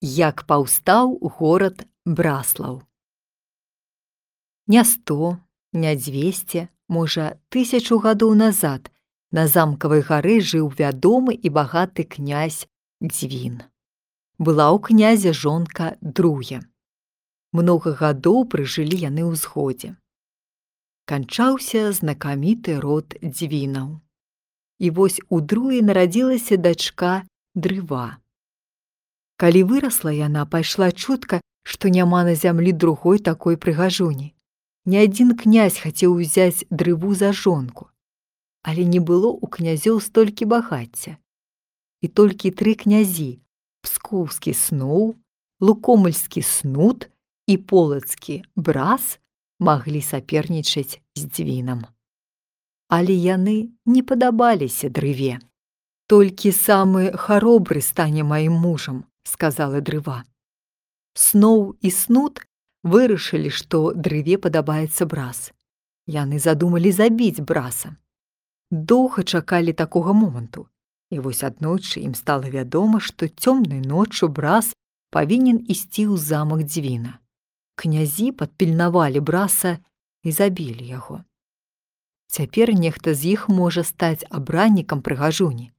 як паўстаў горад Браслаў. Не сто, не дзвесце, можа, тысячу гадоў назад на замкавай гары жыў вядомы і багаты князь Дзвін. Была ў князя жонка друге. Многа гадоў прыжылі яны ў згодзе. Канчаўся знакаміты род дзвінаў. І вось у друе нарадзілася дачка дрыва. Калі вырасла яна, пайшла чутка, што няма на зямлі другой такой прыгажуні. Ні адзін князь хацеў узяць дрыву за жонку, але не было ў князёў столькі багацця. І толькі тры князі: пскоўскі сноў, лукомальскі снут і полацкі брас маглі сапернічаць з дзвінам. Але яны не падабаліся дрыве. Толькі самы харобры стане маім мужам, сказала дрыва. Сноў і снут вырашылі, што дрыве падабаецца брас. Яны задумалі забіць браса. Доўга чакалі такога моманту. І вось аднойчы ім стала вядома, што цёмнай ноччу брас павінен ісці ў замак дзвіна. Князі падпільнавалі браса і забілі яго. Цяпер нехта з іх можа стаць абраннікам прыгажуні.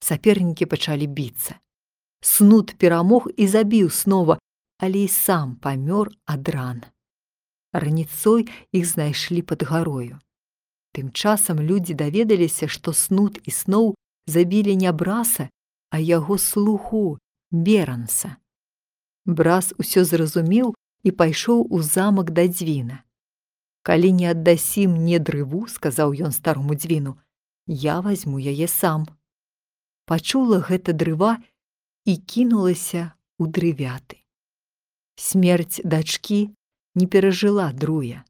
Сапернікі пачалі біцца. Снут перамог і забіў снова, але і сам памёр ад ран. Раніцой іх знайшлі пад гарою. Тым часам людзі даведаліся, што снут і сноў забілі не браса, а яго слуху беранса. Брас усё зразумеў і пайшоў у замак да дзвіна. Калі не аддасім мне дрыву, сказаў ён старому дзвіну, я возьму яе сам. Пачула гэта дрыва і кінулася ў дрывяты. Смерць дачкі не перажыла друя.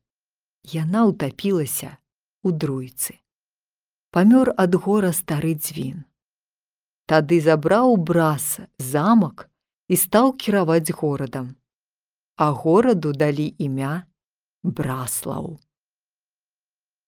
Яна ўтапілася у друйцы. Памёр ад гора стары дзвін. Тады забраў брас замак і стаў кіраваць горадам. А гораду далі імя Браслаў.